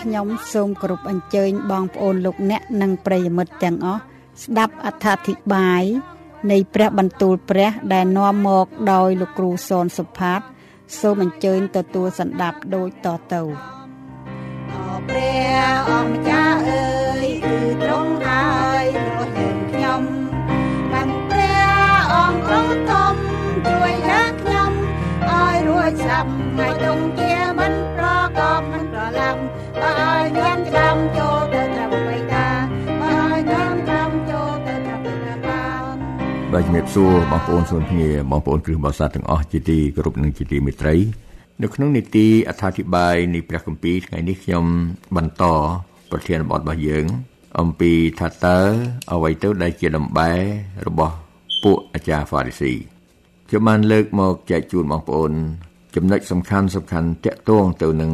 ខ្ញុំសូមគោរពអញ្ជើញបងប្អូនលោកអ្នកនិងប្រិយមិត្តទាំងអស់ស្ដាប់អត្ថាធិប្បាយនៃព្រះបន្ទូលព្រះដែលនាំមកដោយលោកគ្រូសនសុផាត សូមអញ្ជើញទទួលសន្ដាប់ដូចតទៅព្រះអង្គម្ចាស់អើយគឺទ្រង់ហើយរស់យើងខ្ញុំបានព្រះអង្គទ្រង់ធំជួយយើងខ្ញុំ ឲ្យរួចស្លាប់ហើយដងជាមិនប្រកបមិនប្រឡាំឲ្យញ៉ាំក្តាមចូលទៅត្រាប់បៃតាឲ្យញ៉ាំក្តាមចូលទៅត្រាប់បៃតាបានបាទជំរាបសួរបងប្អូនសូមភ្ងាបងប្អូនគ្រឹះបរិស័ទទាំងអស់ជាទីគោរពនិងជាទីមេត្រី នៅក្នុងនីតិអត្ថាធិប្បាយនៃព្រះគម្ពីរថ្ងៃនេះខ្ញុំបន្តប្រធានបទរបស់យើង អំពីថាតើអ្វីទៅដែលជាដំបែរបស់ពួកអាចារ្យហ្វារីស៊ីខ្ញុំបានលើកមកចែកជូនបងប្អូន ចំណុចសំខាន់សំខាន់តាក់ទងទៅនឹង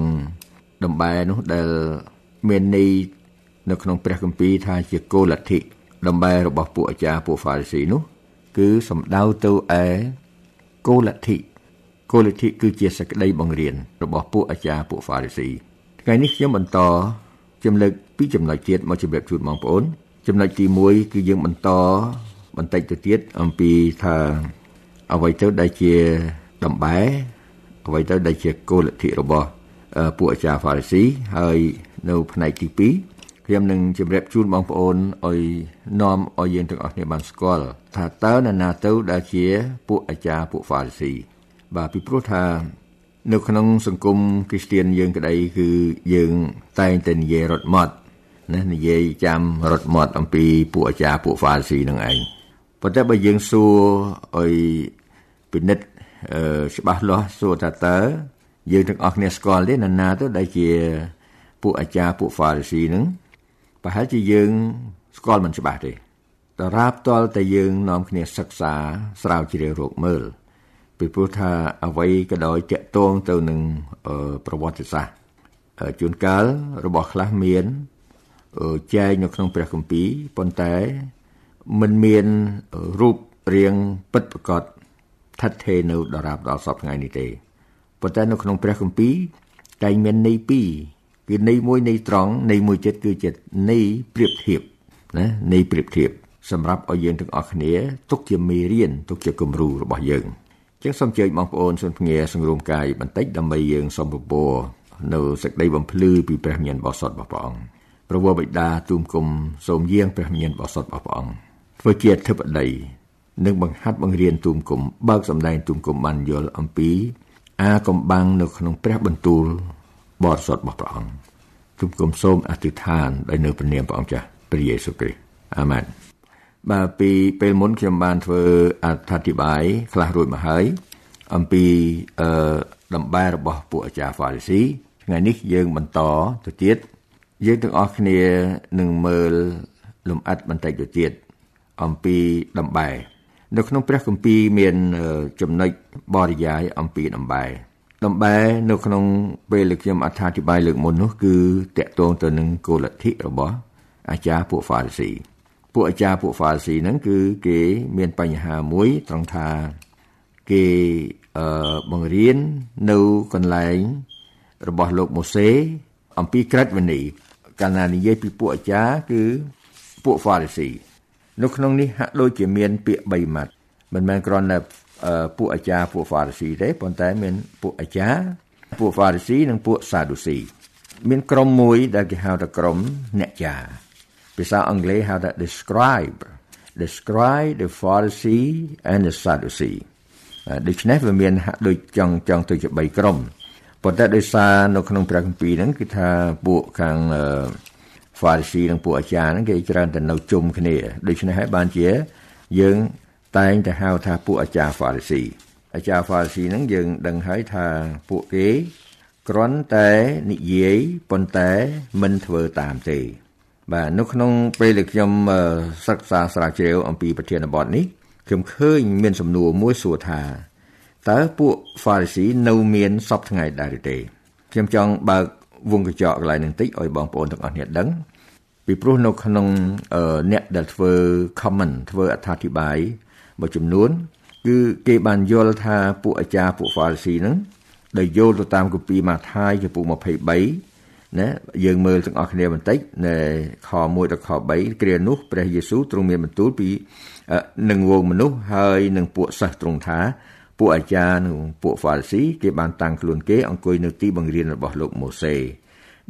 ដំបែនោះដែលមានន័យនៅក្នុងព្រះគម្ពីរថាជាគោលលទ្ធិដំបែរបស់ពួកអាចារ្យពួកហ្វារីស៊ីនោះ គឺសំដៅទៅឯគោលលទ្ធិគោលលទ្ធិគឺជាសក្តីបង្រៀនរបស់ពួកអាចារ្យពួកហ្វារីស៊ីថ្ងៃនេះខ្ញុំបន្តជំលើកពីចំណុចទៀតមកជម្រាបជូនបងប្អូន ចំណុចទី1គឺយើងបន្តបន្តិចទៅទៀតអំពីថាអ្វីទៅដែលជាដំបែ អ្វីទៅដែលជាគោលលទ្ធិរបស់ពួកអាចារ្យហ្វារីស៊ីហើយនៅផ្នែកទី2ខ្ញុំនឹងជម្រាបជូនបងប្អូនឲ្យនាំឲ្យយើងទាំងអស់គ្នាបានស្គាល់ថាតើនរណាទៅដែលជាពួកអាចារ្យពួកហ្វារីស៊ីបាទពីព្រោះថានៅក្នុងសង្គមគ្រីស្ទានយើងក្តីគឺយើងតែងតែនិយាយរត់ម៉ត់ណានិយាយចាំរត់ម៉ត់អំពីពួកអាចារ្យពួកហ្វារីស៊ីនឹងឯងប៉ុន្តែបើយើងសួរឲ្យពិនិត្យ ច្បាស់លាស់សួរថាតើយើងទាំងអស់គ្នាស្គាល់ទេនរណាទៅដែលជាពួកអាចារ្យពួក Pharisee ហ្នឹងប្រហែលជាយើងស្គាល់មិនច្បាស់ទេតារាបតលតែយើងនាំគ្នាសិក្សាស្រាវជ្រាវរកមើលពីព្រោះថាអ្វីក៏ដោយតាក់ទងទៅនឹងប្រវត្តិសាស្ត្រជួនកាលរបស់ខ្លះមានចែងនៅក្នុងព្រះគម្ពីរប៉ុន្តែមិនមានរូបរាងពិតប្រាកដ ស្ថិតថេរនៅដរាបដល់សពថ្ងៃនេះទេប៉ុន្តែនៅក្នុងព្រះគម្ពីរតែងមានន័យពីរគឺន័យមួយន័យត្រង់ន័យមួយចិត្តគឺជាន័យប្រៀបធៀបណាន័យប្រៀបធៀបសម្រាប់ឲ្យយើងទាំងអស់គ្នាទុកជាមេរៀនទុកជាគំរូរបស់យើងចឹងសូមអញ្ជើញបងប្អូនសូមភ្ងាសង្រួមកាយបន្តិចដើម្បីយើងសូមពពរនៅសេចក្តីបំភ្លឺពីព្រះញាណបរិសុទ្ធរបស់ព្រះអង្គព្រះវរបិតាទូមគុំសូមយាងព្រះញាណបរិសុទ្ធរបស់ព្រះអង្គធ្វើជាអធិបតី និងបង្ហាត់បង្រៀនទូមគុំបើកសម្ដែងទូមគុំបានយល់អំពី អាកំបាំងនៅក្នុងព្រះបន្ទូលបរិសុទ្ធរបស់ព្រះអង្គទូមគុំសូមអធិដ្ឋានដោយនៅព្រះនាមព្រះអង្គចាស់ព្រះយេស៊ូវគ្រីស្ទអាមែនបាទពីពេលមុនខ្ញុំបានធ្វើអត្ថាធិប្បាយខ្លះរួចមកហើយអំពីអឺដំបែរបស់ពួកអាចារ្យហ្វារីស៊ីថ្ងៃនេះយើងបន្តទៅទៀតយើងទាំងអស់គ្នានឹងមើលលំអិតបន្តិចទៅទៀតអំពីដំបែ នៅក្នុងព្រះគម្ពីរមានចំណុចបរិយាយអំពីដំបែដំបែនៅក្នុងពេលខ្ញុំអត្ថាធិប្បាយលើកមុននោះគឺតកតងទៅនឹងគោលលទ្ធិរបស់អាចារ្យពួកហ្វារីស៊ីពួកអាចារ្យពួកហ្វារីស៊ីហ្នឹងគឺគេមានបញ្ហាមួយត្រង់ថាគេអឺបង្រៀននៅកន្លែងរបស់លោកម៉ូសេអំពីក្រិតវិន័យកាលណានិយាយពីពួកអាចារ្យគឺពួកហ្វារីស៊ី នៅក្នុងនេះហាក់ដូចជាមានពាក្យ3ម៉ាត់មិនមែនគ្រាន់តែពួកអាចារ្យពួកហ្វារីស៊ីទេប៉ុន្តែមានពួកអាចារ្យពួកហ្វារីស៊ីនិងពួកសាឌូស៊ីមានក្រុមមួយដែលគេហៅថាក្រុមអ្នកចារភាសាអង់គ្លេសហៅថា describe describe the Pharisee and the Sadducee ដូច្នេះវាមានហាក់ដូចចង់ចង់ទៅជា3ក្រុមប៉ុន្តែដោយសារនៅក្នុងព្រះគម្ពីរហ្នឹងគឺថាពួកខាង Pharisee និងពួកអាចារ្យហ្នឹងគេច្រើនតែនៅជុំគ្នាដូច្នេះហើយបានជាយើងតែងតែហៅថាពួកអាចារ្យ Pharisee អាចារ្យ Pharisee ហ្នឹងយើងដឹងហើយថាពួកគេគ្រាន់តែនិយាយប៉ុន្តែមិនធ្វើតាមទេបាទនៅក្នុងពេលដែលខ្ញុំសិក្សាស្រាវជ្រាវអំពីប្រធានបទនេះខ្ញុំឃើញមានសំណួរមួយសួរថាតើពួក Pharisee នៅមានសពថ្ងៃដែរទេខ្ញុំចង់បើក វងកញ្ចក់កន្លែងនេះបន្តិចឲ្យបងប្អូនទាំងអស់គ្នាដឹងពីព្រោះនៅក្នុងអ្នកដែលធ្វើ comment ធ្វើអត្ថាធិប្បាយមួយចំនួន គឺគេបានយល់ថាពួកអាចារ្យពួក Pharisee ហ្នឹងដែលយល់ទៅតាមគម្ពីរម៉ាថាយចំពោះ23ណាយើងមើលទាំងអស់គ្នាបន្តិចនៅខ1ដល់ខ3គ្រានោះព្រះយេស៊ូវទ្រង់មានបន្ទូលពីនឹងវងមនុស្សហើយនឹងពួកសិស្សទ្រង់ថា ពួកអាចារ្យនិងពួកហ្វារីស៊ីគេបានតាំងខ្លួនគេអង្គុយនៅទីបង្រៀនរបស់លោកម៉ូសេ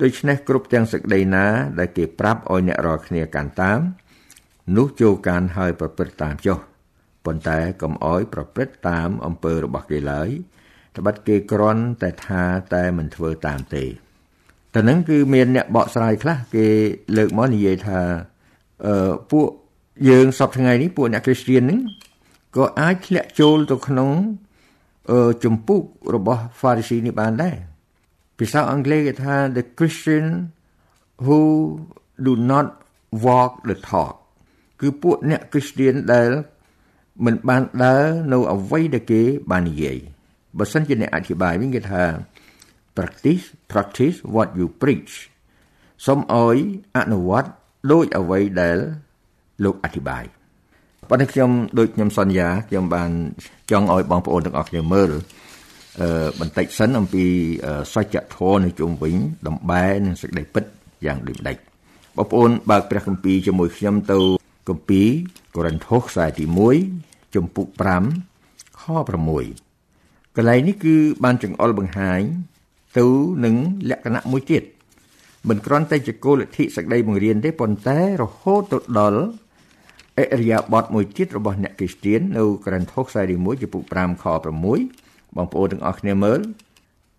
ដូច្នេះគ្រប់ទាំងសេចក្តីណាដែលគេប្រាប់ឲ្យអ្នករាល់គ្នាកាន់តាមនោះចូលកានហើយប្រព្រឹត្តតាមចុះប៉ុន្តែកុំអោយប្រព្រឹត្តតាមអំពើរបស់គេឡើយត្បិតគេគ្រាន់តែថាតែមិនធ្វើតាមទេតែនឹងគឺមានអ្នកបកស្រាយខ្លះគេលើកមកនិយាយថាអឺពួកយើងសពថ្ងៃនេះពួកអ្នកគ្រីស្ទានហ្នឹង ក៏អាចធ្លាក់ចូលទៅក្នុងអឺចម្ពុះរបស់ Pharisee នេះបានដែរភាសាអង់គ្លេសគេថា the Christian who do not walk the talk គឺពួកអ្នកគ្រីស្ទានដែលមិនបានដើរនៅអ្វីដែលគេបាននិយាយបើសិនជាអ្នកអធិប្បាយវិញគេថា practice practice what you preach សូមអោយអនុវត្តដោយអ្វីដែលលោកអធិប្បាយ ប៉ុន្តែខ្ញុំដូចខ្ញុំសន្យាខ្ញុំបានចង់ឲ្យបងប្អូនទាំងអស់គ្នាមើលអឺបន្តិចសិនអំពីសច្ចធម៌នៅជុំវិញដំបែនិងសេចក្តីពិតយ៉ាងដូចម្ដេចបងប្អូនបើកព្រះគម្ពីរជាមួយខ្ញុំទៅគម្ពីរកូរិនថូសខ្សែទី1ជំពូក5ខ6កន្លែងនេះគឺបានចង្អុលបង្ហាញទៅនឹងលក្ខណៈមួយទៀតមិនគ្រាន់តែជាគោលលទ្ធិសក្តីបង្រៀនទេប៉ុន្តែរហូតទៅដល់ អិរិយាបថមួយទៀតរបស់អ្នកគ្រីស្ទាននៅក្រិនថូសខ្សែទី1ចំពុក5ខ6បងប្អូនទាំងអស់គ្នាមើល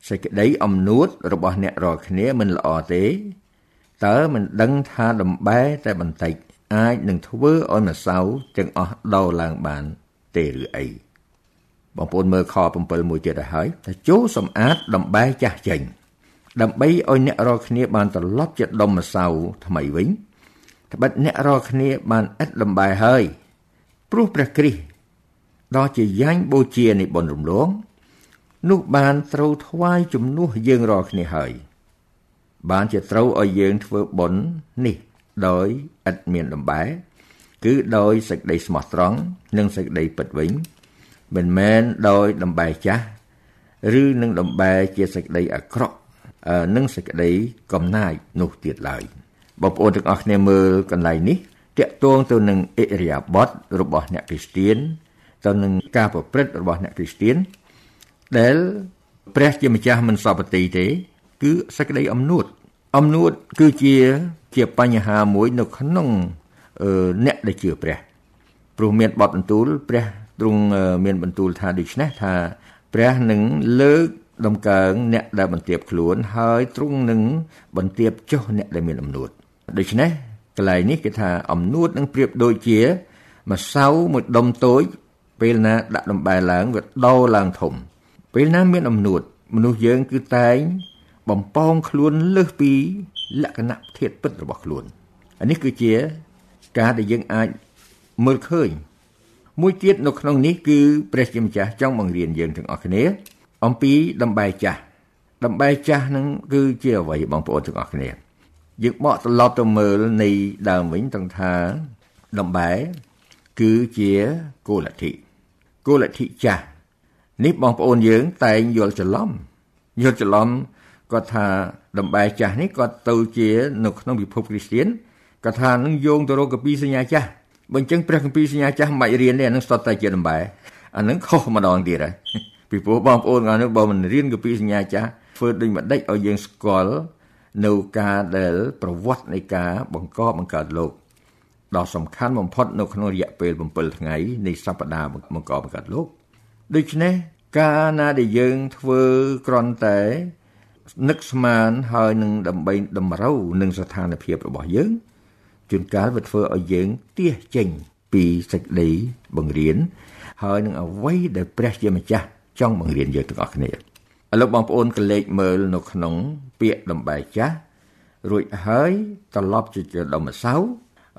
សេចក្តីអំនួតរបស់អ្នករាល់គ្នាមិនល្អទេតើមិនដឹងថាដំបែតែបន្តិចអាចនឹងធ្វើឲ្យម្សៅទាំងអស់ដោឡើងបានទេឬអីបងប្អូនមើលខ7មួយទៀតទៅហើយថាចូលសម្អាតដំបែចាស់ចេញដើម្បីឲ្យអ្នករាល់គ្នាបានត្រឡប់ជាដុំម្សៅថ្មីវិញ ត្បិតអ្នករាល់គ្នាបានឥតលំបែហើយព្រោះព្រះគ្រីស្ទដ៏ជាយ៉ាញ់បូជានៃបុណ្យរំលងនោះបានត្រូវថ្វាយជំនួសយើងរាល់គ្នាហើយ បានជាត្រូវឲ្យយើងធ្វើបុណ្យនេះដោយឥតមានលំបែគឺដោយសេចក្តីស្មោះត្រង់និងសេចក្តីពិតវិញមិនមែនដោយដំបែចាស់ឬនឹងដំបែជាសេចក្តីអាក្រក់និងសេចក្តីកំណាយនោះទៀតឡើយ បងប្អូនទាំងអស់គ្នាមើលកន្លែងនេះតាក់ទងទៅនឹងអិរិយាបថរបស់អ្នកគ្រីស្ទៀនទៅនឹងការប្រព្រឹត្តរបស់អ្នកគ្រីស្ទៀនដែលព្រះជាម្ចាស់មិនសពតិទេ គឺសេចក្តីអំនួតអំនួតគឺជាជាបញ្ហាមួយនៅក្នុងអ្នកដែលជឿព្រះព្រោះមានបទបន្ទូលព្រះទ្រង់មានបន្ទូលថាដូច្នេះថាព្រះនឹងលើកដំកើងអ្នកដែលបន្ទាបខ្លួនហើយទ្រង់នឹងបន្ទាបចុះអ្នកដែលមានអំនួត ដូច្នេះកន្លែងនេះគេថាអំនួតនឹងប្រៀបដូចជាម្សៅមួយដុំតូចពេលណាដាក់ដំបែឡើងវាដោឡើងធំ ពេលណាមានអំនួតមនុស្សយើងគឺតែងបំពងខ្លួនលើសពីលក្ខណៈធាតុពិតរបស់ខ្លួនអានេះគឺជាការដែលយើងអាចមើលឃើញមួយទៀតនៅក្នុងនេះគឺព្រះជាម្ចាស់ចង់បង្រៀនយើងទាំងអស់គ្នា អំពីដំបែចាស់ដំបែចាស់នឹងគឺជាអ្វីបងប្អូនទាំងអស់គ្នា យើងបកត្រឡប់ទៅមើលនៃដើមវិញទាំងថាដំបែគឺជាគោលលទ្ធិគោលលទ្ធិចាស់នេះបងប្អូនយើងតែងយល់ច្រឡំយល់ច្រឡំគាត់ថាដំបែចាស់នេះគាត់ទៅជានៅក្នុងពិភពគ្រីស្ទានគាត់ថានឹងយោងទៅរកកាពីសញ្ញាចាស់បើអញ្ចឹងព្រះគម្ពីរសញ្ញាចាស់មិនរៀនទេអានឹងស្ទតតែជាដំបែអានឹងខុសម្ដងទៀតហើយពីព្រោះបងប្អូនគាត់នឹងបើមិនរៀនកាពីសញ្ញាចាស់ធ្វើដូចម្ដេចឲ្យយើងស្គាល់ នៅការដែលប្រវត្តិនៃការបង្កបង្កើតលោកដ៏សំខាន់បំផុតនៅក្នុងរយៈពេល7ថ្ងៃនៃសប្តាហ៍បង្កបង្កើតលោកដូច្នេះការណាដែលយើងធ្វើគ្រាន់តែនឹកស្មានហើយនឹងដើម្បីតម្រូវនឹងស្ថានភាពរបស់យើងជួនកាលវាធ្វើឲ្យយើងទៀសចេញពីសេចក្តីបង្រៀនហើយនឹងអ្វីដែលព្រះជាម្ចាស់ចង់បង្រៀនយើងទាំងអស់គ្នា ឥឡូវបងប្អូនកលេចមើលនៅក្នុង ពាក្យដំបែចាស់រួចហើយត្រឡប់ជាដុំម្សៅ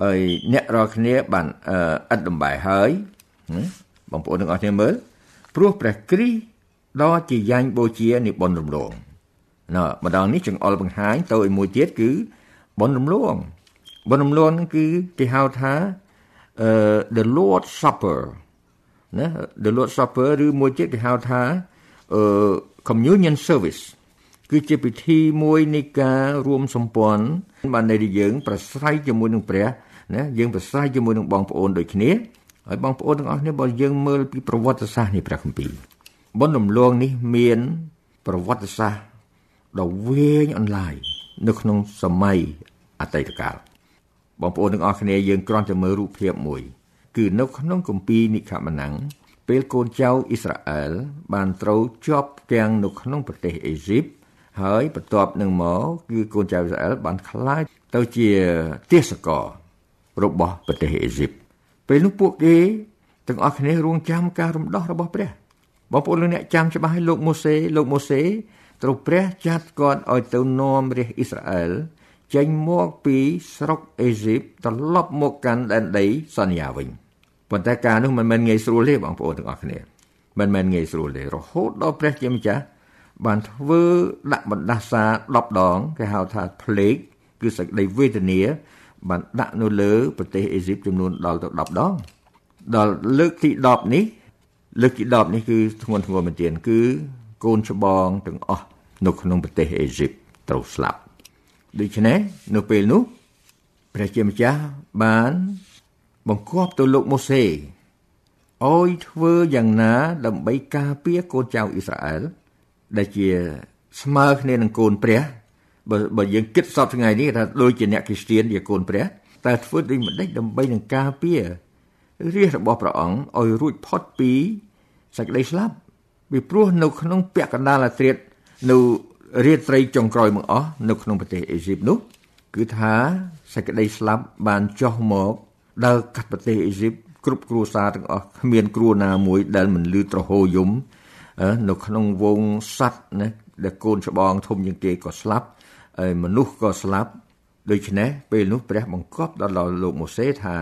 ហើយអ្នករាល់គ្នាបានអិតដំបែហើយបងប្អូនទាំងអស់គ្នាមើលព្រោះព្រះគ្រីស្ទដ៏ជាយ៉ាញ់បូជានិបុណ្យរំលងណ៎ម្ដងនេះចង្អុលបង្ហាញទៅឲ្យមួយទៀតគឺបុណ្យរំលងបុណ្យរំលងគឺគេហៅថា uh, the lord supper ណា the lord supper ឬមួយទៀតគេហៅថា uh, communion service គឺជាពិធីមួយនៃការរួមសម្ព័ន្ធបាននៃយើង ប្រស្រ័យជាមួយនឹងព្រះណាយើងប្រស្រ័យជាមួយនឹងបងប្អូនដូចគ្នាហើយបងប្អូនទាំងអស់គ្នាបើយើងមើលពីប្រវត្តិសាស្ត្រនៃព្រះគម្ពីរបុណ្យរំលងនេះមាន ប្រវត្តិសាស្ត្រដ៏វែងអន្លាយនៅក្នុងសម័យអតីតកាលបងប្អូនទាំងអស់គ្នាយើងគ្រាន់តែមើលរូបភាពមួយ គឺនៅក្នុងគម្ពីរនិខមណាំង ពេលកូនចៅអ៊ីស្រាអែលបានត្រូវជាប់ទាំងនៅក្នុងប្រទេសអេស៊ីបហើយបន្ទាប់នឹងមកគឺកូនចៅអ៊ីស្រាអែលបានក្លាយទៅជាទេសកលរបស់ប្រទេសអេស៊ីបពេលនោះពួកគេទាំងអស់គ្នារួងចាំការរំដោះរបស់ព្រះបងប្អូនលោកអ្នកចាំច្បាស់ឲ្យលោកម៉ូសេលោកម៉ូសេត្រូវព្រះចាត់គាត់ឲ្យទៅនាំរាជអ៊ីស្រាអែលចេញមកពីស្រុកអេស៊ីបត្រឡប់មកកាន់ដែនដីសន្យាវិញ ប៉ុន្តែការនោះមិនមែនងាយស្រួលទេបងប្អូនទាំងអស់គ្នាមិនមែនងាយស្រួលទេរហូតដល់ព្រះជាម្ចាស់បានធ្វើដាក់បណ្ដាសា10ដងគេហៅថា plague គឺសេចក្តីវេទនាបានដាក់នៅលើប្រទេសអេស៊ីបចំនួនដល់ទៅ10ដងដល់លើកទី10នេះលើកទី10នេះគឺធ្ងន់ធ្ងរមែនទែនគឺកូនច្បងទាំងអស់នៅក្នុងប្រទេសអេស៊ីបត្រូវស្លាប់ដូច្នេះនៅពេលនោះព្រះជាម្ចាស់បាន បង្គាប់ទៅលោកម៉ូសេឲ្យធ្វើយ៉ាងណា ដើម្បីការពារកូនចៅអ៊ីស្រាអែលដែលជាស្មើគ្នានឹងកូនព្រះបើបើយើងគិតសពថ្ងៃនេះថាដូចជាអ្នកគ្រីស្ទានជាកូនព្រះតែធ្វើដូចម្ដេចដើម្បីនឹងការពាររាជរបស់ព្រះអង្គឲ្យរួចផុតពីសេចក្តីស្លាប់ពីព្រោះនៅក្នុងពាក់កណ្ដាលអាត្រិតនៅរាត្រីចុងក្រោយមកអស់នៅក្នុងប្រទេសអេស៊ីបនោះ គឺថាសេចក្តីស្លាប់បានចុះមក ដើរកាត់ប្រទេសអេស៊ីបគ្រប់គ្រួសារទាំងអស់គ្មានគ្រួណាមួយដែលមិនលឺត្រហោយំនៅក្នុងវងសัตว์ណាដែលកូនច្បងធំជាងគេក៏ស្លាប់ហើយមនុស្សក៏ស្លាប់ដូច្នេះពេលនោះព្រះបង្គាប់ដល់លោកម៉ូសេថា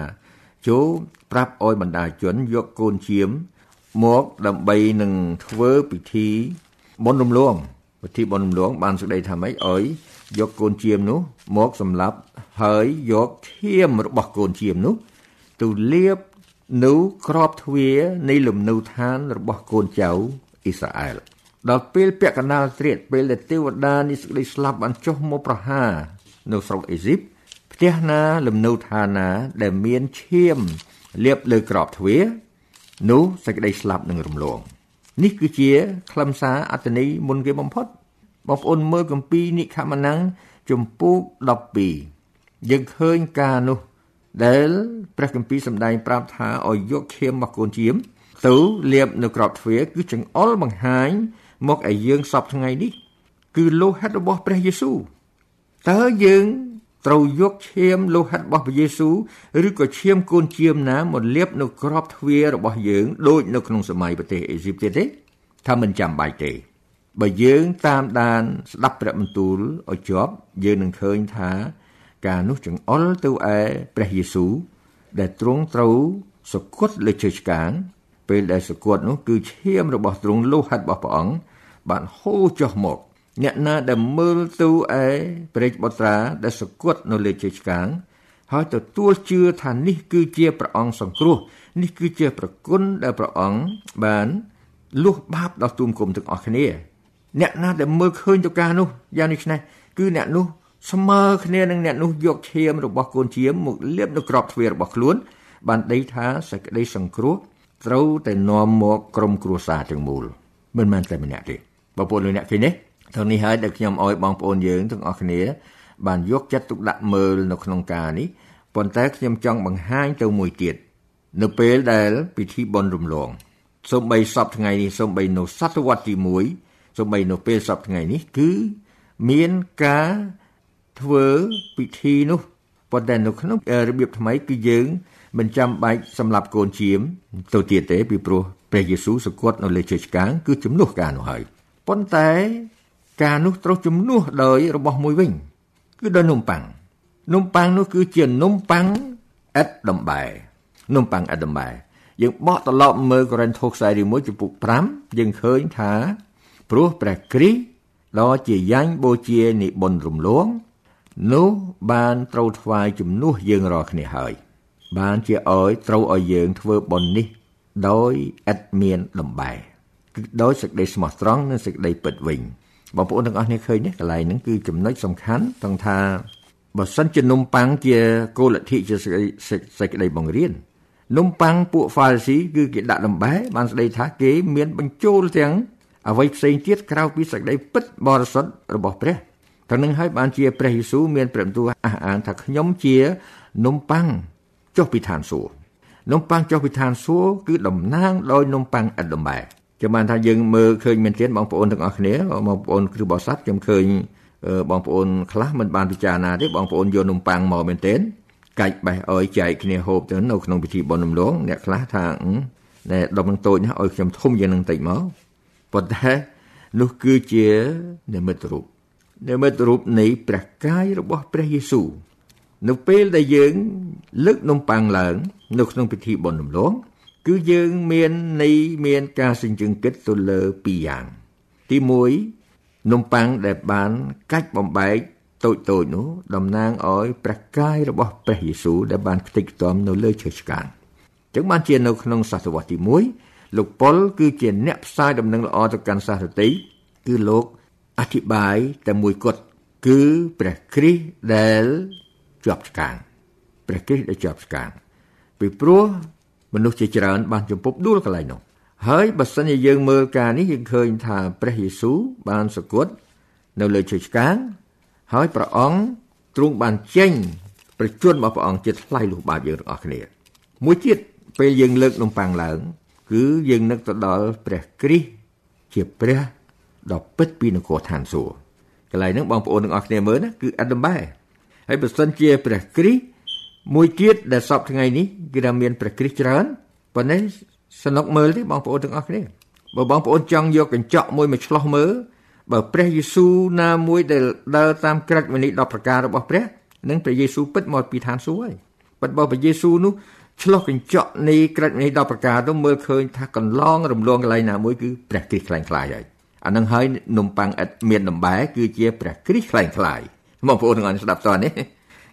ចូលប្រាប់ឲ្យបណ្ដាជនយកកូនជៀមមកដើម្បីនឹងធ្វើពិធីបុណ្យរំលងពិធីបុណ្យរំលងបានសេចក្តីថាម៉េចឲ្យ យកកូនជៀមនោះមកសម្លាប់ហើយយកឈាមរបស់កូនជៀមនោះទៅលាបនៅក្របទ្វារនៃលំនៅឋានរបស់កូនចៅអ៊ីស្រាអែលដល់ពេលពាក់កណ្ដាលត្រៀតពេលដែលទេវតានេះសេចក្តីស្លាប់បានចុះមកប្រហារនៅស្រុកអេស៊ីបផ្ទះណាលំនៅឋានណាដែលមានឈាមលាបលើក្របទ្វារនោះសេចក្តីស្លាប់នឹងរំលងនេះគឺជាខ្លឹមសារអត្តន័យមុនគេបំផុត បងប្អូនមើលគម្ពីរនិខមណាំងជំពូក12យើងឃើញការនោះដែលព្រះគម្ពីរសម្ដែងប្រាប់ថាឲ្យយកឈាមមកកូនជៀមទៅលាបនៅក្របទ្វារគឺចង្អុលបង្ហាញមកឲ្យយើងសពថ្ងៃនេះ គឺលោហិតរបស់ព្រះយេស៊ូវតើយើងត្រូវយកឈាមលោហិតរបស់ព្រះយេស៊ូវឬក៏ឈាមកូនជៀមណាមកលាបនៅក្របទ្វាររបស់យើងដូចនៅក្នុងសម័យប្រទេសអេស៊ីបទៀតទេថាមិនចាំបាច់ទេ បើយើងតាមដានស្ដាប់ព្រះបន្ទូលឲ្យជាប់យើងនឹងឃើញថាការនោះចង្អុលទៅឯព្រះយេស៊ូវដែលទ្រង់ត្រូវសគត់លើជើឆ្កាង ពេលដែលសគត់នោះគឺឈាមរបស់ទ្រង់លោហិតរបស់ព្រះអង្គបានហូរចុះមក អ្នកណាដែលមើលទូឯព្រះបុត្រាដែលសគត់នៅលើជើងឆ្កាងហើយទទួលជឿថានេះគឺជាព្រះអង្គសង្គ្រោះនេះគឺជាប្រគុណដែលព្រះអង្គបានលុះបាបដល់ទូមគុំទាំងអស់គ្នា អ្នកណាដែលមើលឃើញទៅការនោះយ៉ាងនេះនេះគឺអ្នកនោះស្មើគ្នានឹងអ្នកនោះយកឈាមរបស់កូនឈាមមកលាបនៅក្របទ្វាររបស់ខ្លួន បានដីថាសេចក្តីសង្គ្រោះត្រូវតែនាំមកក្រុមគ្រួសារទាំងមូលមិនមែនតែម្នាក់ទេបងប្អូនលោកអ្នកឃើញទេទាំងនេះហើយដែលខ្ញុំអោយបងប្អូនយើងទាំងអស់គ្នា បានយកចិត្តទុកដាក់មើលនៅក្នុងការនេះប៉ុន្តែខ្ញុំចង់បង្ហាញទៅមួយទៀតនៅពេលដែលពិធីបុណ្យរំលងសូម្បីសពថ្ងៃនេះសូរបនៅសតវត្សទី1 សូម្បីនៅពេលសពថ្ងៃនេះគឺមានការធ្វើពិធីនោះប៉ុន្តែនៅក្នុងរបៀបថ្មីគឺយើងមិនចាំបាច់សម្រាប់កូនជៀមទៅទៀតទេពីព្រោះព្រះយេស៊ូវសគត់នៅលើជើងឆ្កាងគឺជំនួសការនោះហើយប៉ុន្តែការនោះត្រូវជំនួសដោយរបស់មួយវិញ គឺដោយនំប៉័ងនំប៉័ងនោះគឺជានំប៉័ងឥតដំបែនំប៉័ងឥតដំបែយើងបកត្រឡប់មើលកូរិនថូសខ្សែទី1ចំពុក5យើងឃើញថា ព្រោះព្រះគ្រីស្ទដ៏ជាយ៉ាញ់បូជានិបុណ្យរំលង នោះបានត្រូវថ្វាយជំនួសយើងរាល់គ្នាហើយ បានជាអោយត្រូវឲ្យយើងធ្វើបុណ្យនេះដោយឥតមានដំបែគឺដោយសេចក្តីស្មោះត្រង់និងសេចក្តីពិតវិញបងប្អូនទាំងអស់គ្នាឃើញទេកន្លែងហ្នឹងគឺចំណុចសំខាន់ទាំងថាបើសិនជានំប៉័ងជាគោលលទ្ធិជាសេចក្តីបង្រៀននំប៉័ងពួកហ្វារីស៊ីគឺគេដាក់ដំបែបានស្ដីថាគេមានបញ្ចូលទាំង អ្វីផ្សេងទៀតក្រៅពីសេចក្តីពិតបរិសុទ្ធរបស់ព្រះទាំងនឹងហើយបានជាព្រះយេស៊ូវមានព្រះបន្ទូលអះអាងថាខ្ញុំជានំប៉័ងចុះពីឋានសួគ៌នំប៉័ងចុះពីឋានសួគ៌គឺតំណាងដោយនំប៉័ងឥតដំបែចាំបានថាយើងមើលឃើញមែនទែនបងប្អូនទាំងអស់គ្នាបងប្អូនគ្រូបោះសັດខ្ញុំឃើញបងប្អូនខ្លះមិនបានពិចារណាទេបងប្អូនយកនំប៉័ងមកមែនទែនកាច់បេះអោយចែកគ្នាហូបទៅនៅក្នុងពិធីបុណ្យរំលងអ្នកខ្លះថាណែដុំនឹងតូចណាស់ឲ្យខ្ញុំធំយ៉ាងនឹងតិចមក ប៉ុន្តែនោះគឺជានិមិត្តរូបនិមិត្តរូបនៃព្រះកាយរបស់ព្រះយេស៊ូវនៅពេលដែលយើងលើកនំប៉័ងឡើង នៅក្នុងពិធីបុណ្យរំលងគឺយើងមាននៃមានការសញ្ជឹងគិតទៅលើពីរយ៉ាង ទី1នំប៉័ងដែលបានកាច់បំបែកតូចតូចនោះតំណាងឲ្យព្រះកាយរបស់ព្រះយេស៊ូវដែលបានខ្ទេចខ្ទាំនៅលើឈើឆ្កាងចឹងបានជានៅក្នុងសតវត្សទី1 លោកប៉ុលគឺជាអ្នកផ្សាយដំណឹងល្អទៅកាន់សាសរតីគឺលោកអធិប្បាយតែមួយគត់គឺព្រះគ្រីស្ទដែលជាប់ឆ្កាងព្រះគ្រីស្ទដែលជាប់ឆ្កាងពីព្រោះមនុស្សជាច្រើនបានជំពប់ដួលកន្លែងនោះហើយបើសិនជាយើងមើលការនេះយើងឃើញថាព្រះយេស៊ូវបានសគត់នៅលើឈើឆ្កាង ហើយព្រះអង្គទ្រង់បានចេញប្រជញ្ញរបស់ព្រះអង្គជាថ្លៃលុះបាបយើងទាំងអស់គ្នា មួយទៀតពេលយើងលើកនំប៉័ងឡើង គឺយើងនឹកទៅដល់ព្រះគ្រីស្ទជាព្រះដ៏ពិតពីនគរឋានសួគ៌កន្លែងហ្នឹងបងប្អូនទាំងអស់គ្នាមើលណាគឺអត្តបែហើយបើសិនជាព្រះគ្រីស្ទមួយទៀតដែលសពថ្ងៃនេះគឺថាមានព្រះគ្រីស្ទច្រើនប៉ុន្តែសនុកមើលទេបងប្អូនទាំងអស់គ្នាបើបងប្អូនចង់យកកញ្ចក់មួយមកឆ្លោះមើលបើព្រះយេស៊ូវណាមួយដែលដើរតាមក្រឹតវិន័យ10ប្រការរបស់ព្រះនឹងព្រះយេស៊ូវពិតមកពីឋានសួគ៌ហើយប៉ុន្តែបើព្រះយេស៊ូវនោះ ឆ្លោះកញ្ចក់នៃក្រឹតវិន័យ10ប្រការនោះមើលឃើញថាកន្លងរំលងកន្លែងណាមួយគឺព្រះគ្រីស្ទខ្លាំងខ្លាយហើយអានឹងហើយនំប៉័ងឥតមានដំបែគឺជាព្រះគ្រីស្ទខ្លាំងខ្លាយបងប្អូនទាំងអស់ស្ដាប់តើនេះ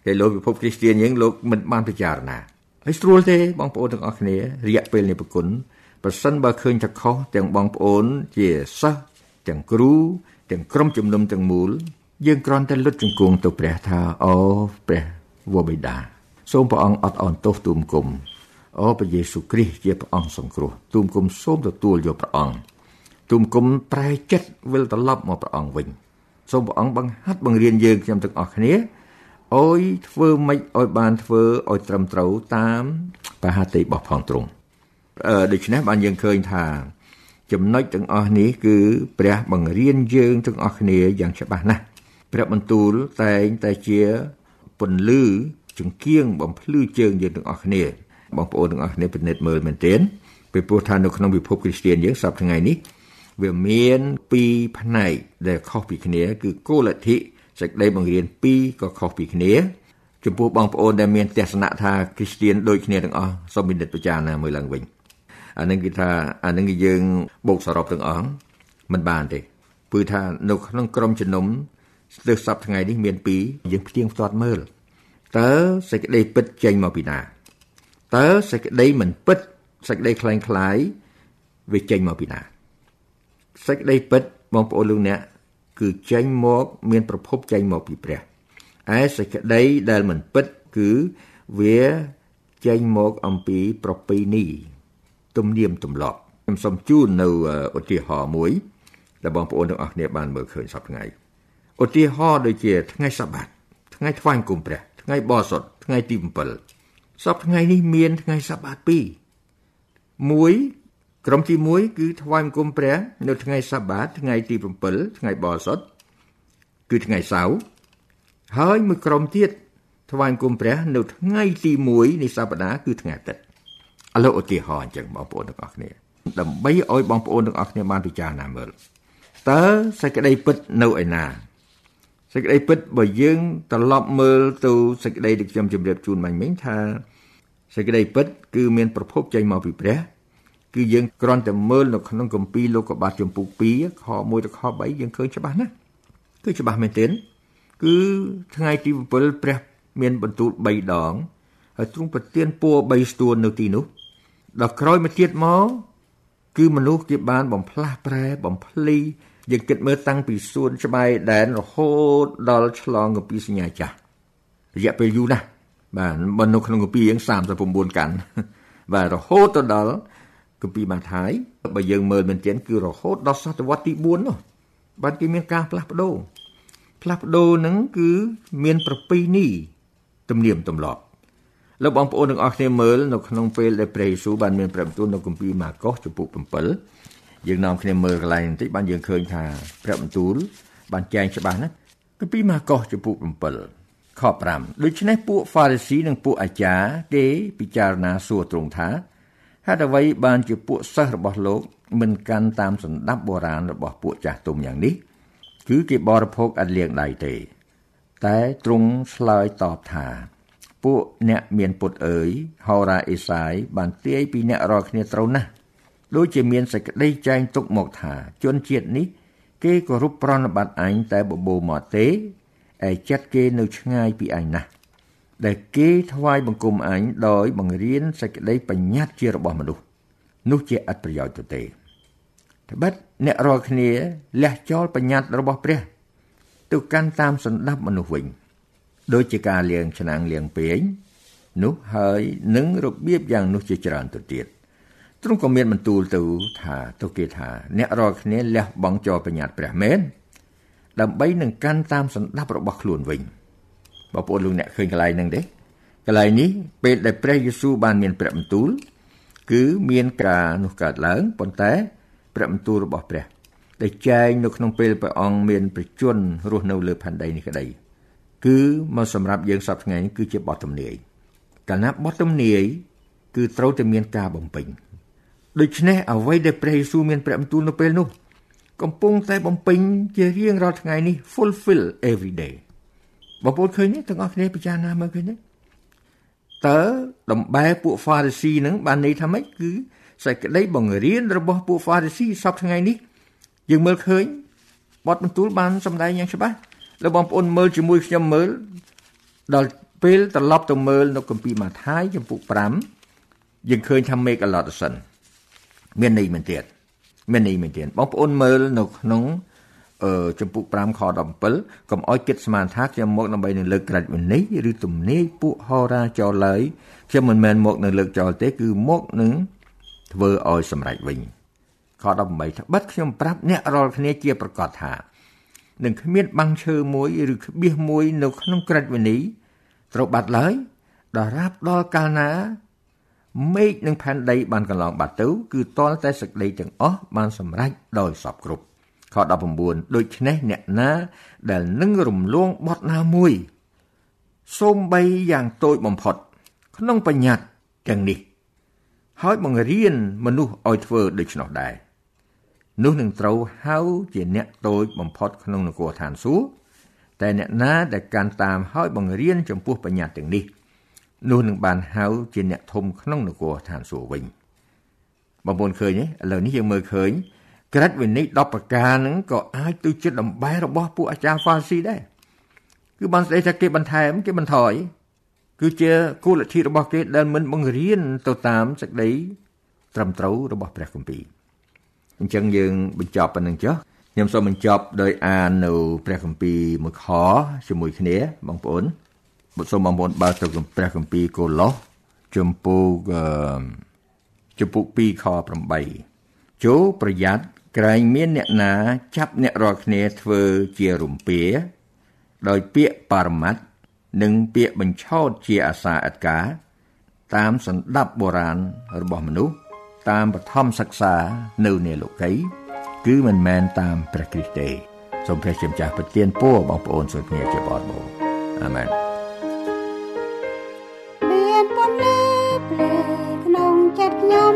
គេលោកពិភពគ្រីស្ទានយើងលោកមិនបានពិចារណាហើយស្រួលទេបងប្អូនទាំងអស់គ្នារយៈពេលនៃប្រគុណប្រសិនបើឃើញថាខុសទាំងបងប្អូនជាសិស្សទាំងគ្រូទាំងក្រុមជំនុំទាំងមូល យើងគ្រាន់តែលុតជង្គង់ទៅព្រះថាអូព្រះវរបិតា សូមព្រះអង្គអត់អន់ទោសទូមគុំអូព្រះយេស៊ូវគ្រីស្ទជាព្រះអង្គសង្គ្រោះទូមគុំសូមទទួលយកព្រះអង្គទូមគុំប្រែចិត្តវិលត្រឡប់មកព្រះអង្គវិញសូមព្រះអង្គបង្ហាត់បង្រៀនយើងខ្ញុំទាំងអស់គ្នាអោយធ្វើម៉េចឲ្យបានធ្វើឲ្យត្រឹមត្រូវតាមបហាតិរបស់ផងទ្រង់អឺដូច្នេះបានយើងឃើញថាចំណុចទាំងអស់នេះគឺព្រះបង្រៀនយើងទាំងអស់គ្នាយ៉ាងច្បាស់ណាស់ព្រះបន្ទូលតែងតែជាពន្លឺ ចង្គៀងបំភ្លឺជើងយើងទាំងអស់គ្នាបងប្អូនទាំងអស់គ្នាពិនិត្យមើលមែនទែនពីព្រោះថានៅក្នុងពិភពគ្រីស្ទានយើងសប្តាហ៍ថ្ងៃនេះវាមានពីរផ្នែកដែលខុសពីគ្នា គឺគោលលទ្ធិសេចក្តីបង្រៀនពីរក៏ខុសពីគ្នាចំពោះបងប្អូនដែលមានទស្សនៈថាគ្រីស្ទានដូចគ្នាទាំងអស់សូមពិនិត្យពិចារណាមើលឡើងវិញអានឹងគេថាអានឹងយើងបូកសរុបទាំងអស់មិនបានទេព្រោះថានៅក្នុងក្រុមជំនុំស្ទើរសពថ្ងៃនេះមានពីរយើងផ្ទៀងផ្ទាត់មើល តើសេចក្តីពិតចេញមកពីណាតើសេចក្តីមិនពិតសេចក្តីคล้ายคล้ายវាចេញមកពីណាសេចក្តីពិតបងប្អូនលោកអ្នកគឺចេញមកមានប្រភពចេញមកពីព្រះឯសេចក្តីដែលមិនពិតគឺវាចេញមកអំពីប្រពៃណីទំនៀមទម្លាប់ខ្ញុំសូមជូននៅឧទាហរណ៍មួយដែលបងប្អូនទាំងអស់គ្នាបានមើលឃើញសប្តាហ៍ថ្ងៃឧទាហរណ៍ដូចជាថ្ងៃសបាតថ្ងៃថ្វាយគុំព្រះ ថ្ងៃបរិសុទ្ធថ្ងៃទី7សប្តាហ៍ថ្ងៃនេះមានថ្ងៃសបាត2មួយក្រុមទី1គឺថ្វាយគុំព្រះ នៅថ្ងៃសបាតថ្ងៃទី7ថ្ងៃបរិសុទ្ធគឺថ្ងៃសៅរ៍ហើយមួយក្រុមទៀតថ្វាយគុំព្រះ នៅថ្ងៃទី1នៃសប្តាហ៍គឺថ្ងៃអាទិត្យឥឡូវឧទាហរណ៍អញ្ចឹងបងប្អូនទាំងអស់គ្នាដើម្បីឲ្យបងប្អូនទាំងអស់គ្នាបានពិចារណាមើលតើសេចក្តីពិតនៅឯណា សេចក្តីពិតបើយើងត្រឡប់មើលទៅសេចក្តីដែលខ្ញុំជម្រាបជូនមិញមិញថាសេចក្តីពិតគឺមានប្រភពចេញមកពីព្រះគឺយើងគ្រាន់តែមើលនៅក្នុងគម្ពីរលោកុបាទចំពុក2ខ1ដល់ខ3យើងឃើញច្បាស់ណាស់គឺច្បាស់មែនទែនគឺថ្ងៃទី7ព្រះមានបន្ទូល3ដងហើយទ្រង់ប្រទានពរ3ស្ទួននៅទីនោះដល់ក្រោយមកទៀតមកគឺមនុស្សគេបានបំផ្លាស់ប្រែបំភ្លី យើងគិតមើលតាំងពីសួនច្បាយដែនរហូតដល់ឆ្លងកពីសញ្ញាចាស់រយៈពេលយូរណាស់បាទបើនៅក្នុងកពីយើង39កាន់បាទរហូតទៅដល់កពីម៉ាថាយបើយើងមើលមែនទែនគឺរហូតដល់សតវត្សទី4នោះបាទគេមានការផ្លាស់ប្ដូរផ្លាស់ប្ដូរហ្នឹងគឺមានប្រពៃណីទំនៀមទម្លាប់លោកបងប្អូនទាំងអស់គ្នាមើលនៅក្នុងពេលដែលព្រះយេស៊ូវបានមានព្រះបន្ទូលនៅគម្ពីរម៉ាកុសចំពុក7 យើងនាំគ្នាមើលកន្លែងបន្តិចបានយើងឃើញថាព្រះបន្ទូលបានចែងច្បាស់ណាស់គម្ពីរម៉ាកុសចំពុក7ខ5ដូច្នេះពួកហ្វារីស៊ីនិងពួកអាចារ្យគេពិចារណាសួរទ្រង់ថាហេតុអ្វីបានជាពួកសិស្សរបស់លោកមិនកាន់តាមសន្តាប់បុរាណរបស់ពួកចាស់ទុំយ៉ាងនេះ គឺគេបរិភោគឥតលាងដៃទេ តែទ្រង់ឆ្លើយតបថា ពួកអ្នកមានពុតអើយហោរាអេសាយបានទាយពីអ្នករាល់គ្នាត្រូវណាស់ ដូចជាមានសេចក្តីចែងទុកមកថាជនជាតិនេះ គេគោរពប្រណិប័តអញតែបបោមកទេឯចិត្តគេនៅឆ្ងាយពីអញណាស់ដែលគេថ្វាយបង្គំអញដោយបង្រៀនសេចក្តីបញ្ញត្តិជារបស់មនុស្សនោះជាអត់ប្រយោជន៍ទៅទេត្បិតអ្នករាល់គ្នាលះចោលបញ្ញត្តិរបស់ព្រះទៅកាន់តាមសន្តាប់មនុស្សវិញដូចជាការលាងឆ្នាំងលាងពេងនោះហើយនឹងរបៀបយ៉ាងនោះជាច្រើនទៅទៀត ទ្រង់ក៏មានបន្ទូលទៅថាទៅគេថា អ្នករាល់គ្នាលះបង់ចោលបញ្ញត្តិព្រះមែនដើម្បីនឹងកាន់តាមសន្តាប់របស់ខ្លួនវិញបងប្អូនលោកអ្នកឃើញកន្លែងហ្នឹងទេកន្លែងនេះពេលដែលព្រះយេស៊ូវបានមានព្រះបន្ទូល គឺមានការនោះកើតឡើងប៉ុន្តែព្រះបន្ទូលរបស់ព្រះដែលចែងនៅក្នុងពេលព្រះអង្គមានប្រជញ្ញរស់នៅលើផែនដីនេះក្តីគឺមកសម្រាប់យើងសប្តាហ៍ថ្ងៃនេះគឺជាបទទំនាយកាលណាបទទំនាយគឺត្រូវតែមានការបំពេញ ដូច្នេះអ្វីដែលព្រះយេស៊ូវមានព្រះបន្ទូលនៅពេលនោះ កំពុងតែបំពេញជារៀងរាល់ថ្ងៃនេះ fulfill every day បងប្អូនឃើញទេទាំងអស់គ្នាពិចារណាមើលឃើញទេតើដំបែពួក Pharisee នឹងបានន័យថាម៉េចគឺសេចក្តីបង្រៀនរបស់ពួក Pharisee សពថ្ងៃនេះយើងមើលឃើញបទបន្ទូលបានសម្ដែងយ៉ាងច្បាស់លោកបងប្អូនមើលជាមួយខ្ញុំមើលដល់ពេលត្រឡប់ទៅមើលនៅគម្ពីរម៉ាថាយចំពុក5យើងឃើញថា make a lot of sense មានន័យមែនទៀតមានន័យមែនទៀតបងប្អូនមើលនៅក្នុងអឺចំពុក5ខ17កុំអោយគិតស្មានថាខ្ញុំមកដើម្បីនឹងលើកក្រាច់វិន័យឬទំនាយពួកហោរាចោលឡើយខ្ញុំមិនមែនមកនឹងលើកចោលទេ គឺមកនឹងធ្វើឲ្យសម្រេចវិញខ18ថាបិទខ្ញុំប្រាប់អ្នករាល់គ្នាជាប្រកាសថានឹងគ្មានបាំងឈើមួយឬក្បៀសមួយនៅក្នុងក្រិតវិនីត្រូវបាត់ឡើយដល់រាប់ដល់កាលណា មេឃនិងផែនដីបានកន្លងបាត់ទៅគឺតលតែសក្តីទាំងអស់បានសម្រេចដោយសពគ្រប់ខ19ដូច្នេះអ្នកណា ដែលនឹងរំលងបត់ណាមួយសូមបីយ៉ាងតូចបំផុត ក្នុងបញ្ញត្តិទាំងនេះ ហើយបង្រៀនមនុស្សឲ្យធ្វើដូច្នោះដែរនោះនឹងត្រូវហៅជាអ្នកតូចបំផុតក្នុងនគរឋានសួគ៌តែអ្នកណាដែលកាន់តាមហើយបង្រៀនចំពោះបញ្ញត្តិទាំងនេះ នោះនឹងបានហៅជាអ្នកធំក្នុងនគរឋានសួគ៌វិញបងប្អូនឃើញទេឥឡូវនេះយើងមើលឃើញក្រិតវិនិច្ឆ័យ10ប្រការហ្នឹងក៏អាចទៅជាដំបែរបស់ពួកអាចារ្យហ្វាស៊ីដែរគឺបានស្ដីថាគេបន្ថែមគេបន្ថយគឺជាគោលលទ្ធិរបស់គេដែលមិនបង្រៀនទៅតាមសេចក្តីត្រឹមត្រូវរបស់ព្រះគម្ពីរអញ្ចឹងយើងបញ្ចប់ប៉ុណ្្នឹងចុះខ្ញុំសូមបញ្ចប់ដោយអាននៅព្រះគម្ពីរមួយខជាមួយគ្នាបងប្អូន បុសូមបងប្អូនបើកទៅព្រះគម្ពីរកូឡូសជំពូកជំពូក2ខ8ចូលប្រយ័ត្នក្រែងមានអ្នកណាចាប់អ្នករាល់គ្នាធ្វើជារំពាដោយពាក្យបរមត្តនិងពាក្យបញ្ឆោតជាអាសាអត្ការតាមសន្តាប់បុរាណរបស់មនុស្សតាមបឋមសិក្សានៅនាលោកីគឺមិនមែនតាមព្រះគ្រីស្ទទេសូមព្រះជាម្ចាស់ប្រទានពរបងប្អូនសូមគ្នាជាបរិបូរណ៍អាមែនមាន ក្នុង